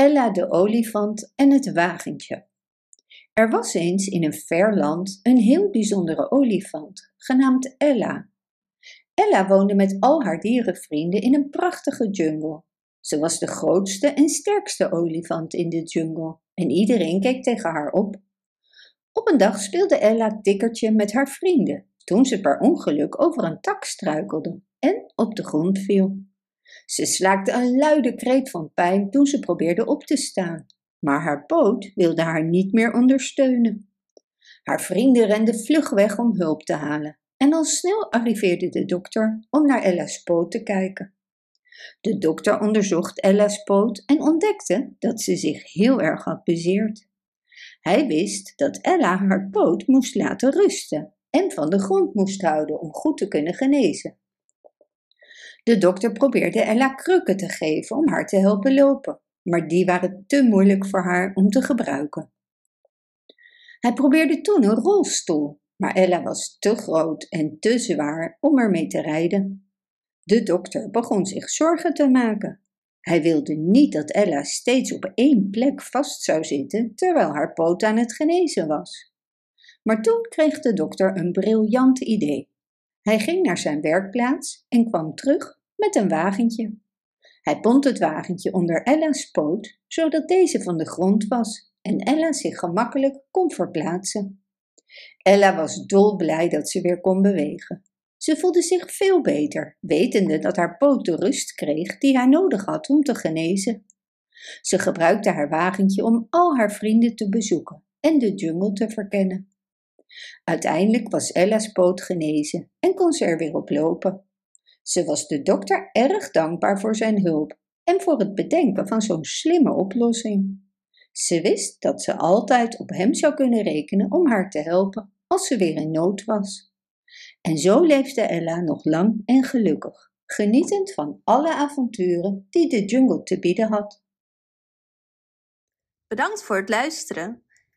Ella de olifant en het wagentje. Er was eens in een ver land een heel bijzondere olifant, genaamd Ella. Ella woonde met al haar dierenvrienden in een prachtige jungle. Ze was de grootste en sterkste olifant in de jungle en iedereen keek tegen haar op. Op een dag speelde Ella tikkertje met haar vrienden toen ze per ongeluk over een tak struikelde en op de grond viel. Ze slaakte een luide kreet van pijn toen ze probeerde op te staan, maar haar poot wilde haar niet meer ondersteunen. Haar vrienden renden vlug weg om hulp te halen en al snel arriveerde de dokter om naar Ella's poot te kijken. De dokter onderzocht Ella's poot en ontdekte dat ze zich heel erg had bezeerd. Hij wist dat Ella haar poot moest laten rusten en van de grond moest houden om goed te kunnen genezen. De dokter probeerde Ella krukken te geven om haar te helpen lopen, maar die waren te moeilijk voor haar om te gebruiken. Hij probeerde toen een rolstoel, maar Ella was te groot en te zwaar om ermee te rijden. De dokter begon zich zorgen te maken. Hij wilde niet dat Ella steeds op één plek vast zou zitten terwijl haar poot aan het genezen was. Maar toen kreeg de dokter een briljant idee. Hij ging naar zijn werkplaats en kwam terug met een wagentje. Hij bond het wagentje onder Ella's poot, zodat deze van de grond was en Ella zich gemakkelijk kon verplaatsen. Ella was dolblij dat ze weer kon bewegen. Ze voelde zich veel beter, wetende dat haar poot de rust kreeg die hij nodig had om te genezen. Ze gebruikte haar wagentje om al haar vrienden te bezoeken en de jungle te verkennen. Uiteindelijk was Ella's poot genezen en kon ze er weer op lopen. Ze was de dokter erg dankbaar voor zijn hulp en voor het bedenken van zo'n slimme oplossing. Ze wist dat ze altijd op hem zou kunnen rekenen om haar te helpen als ze weer in nood was. En zo leefde Ella nog lang en gelukkig, genietend van alle avonturen die de jungle te bieden had. Bedankt voor het luisteren.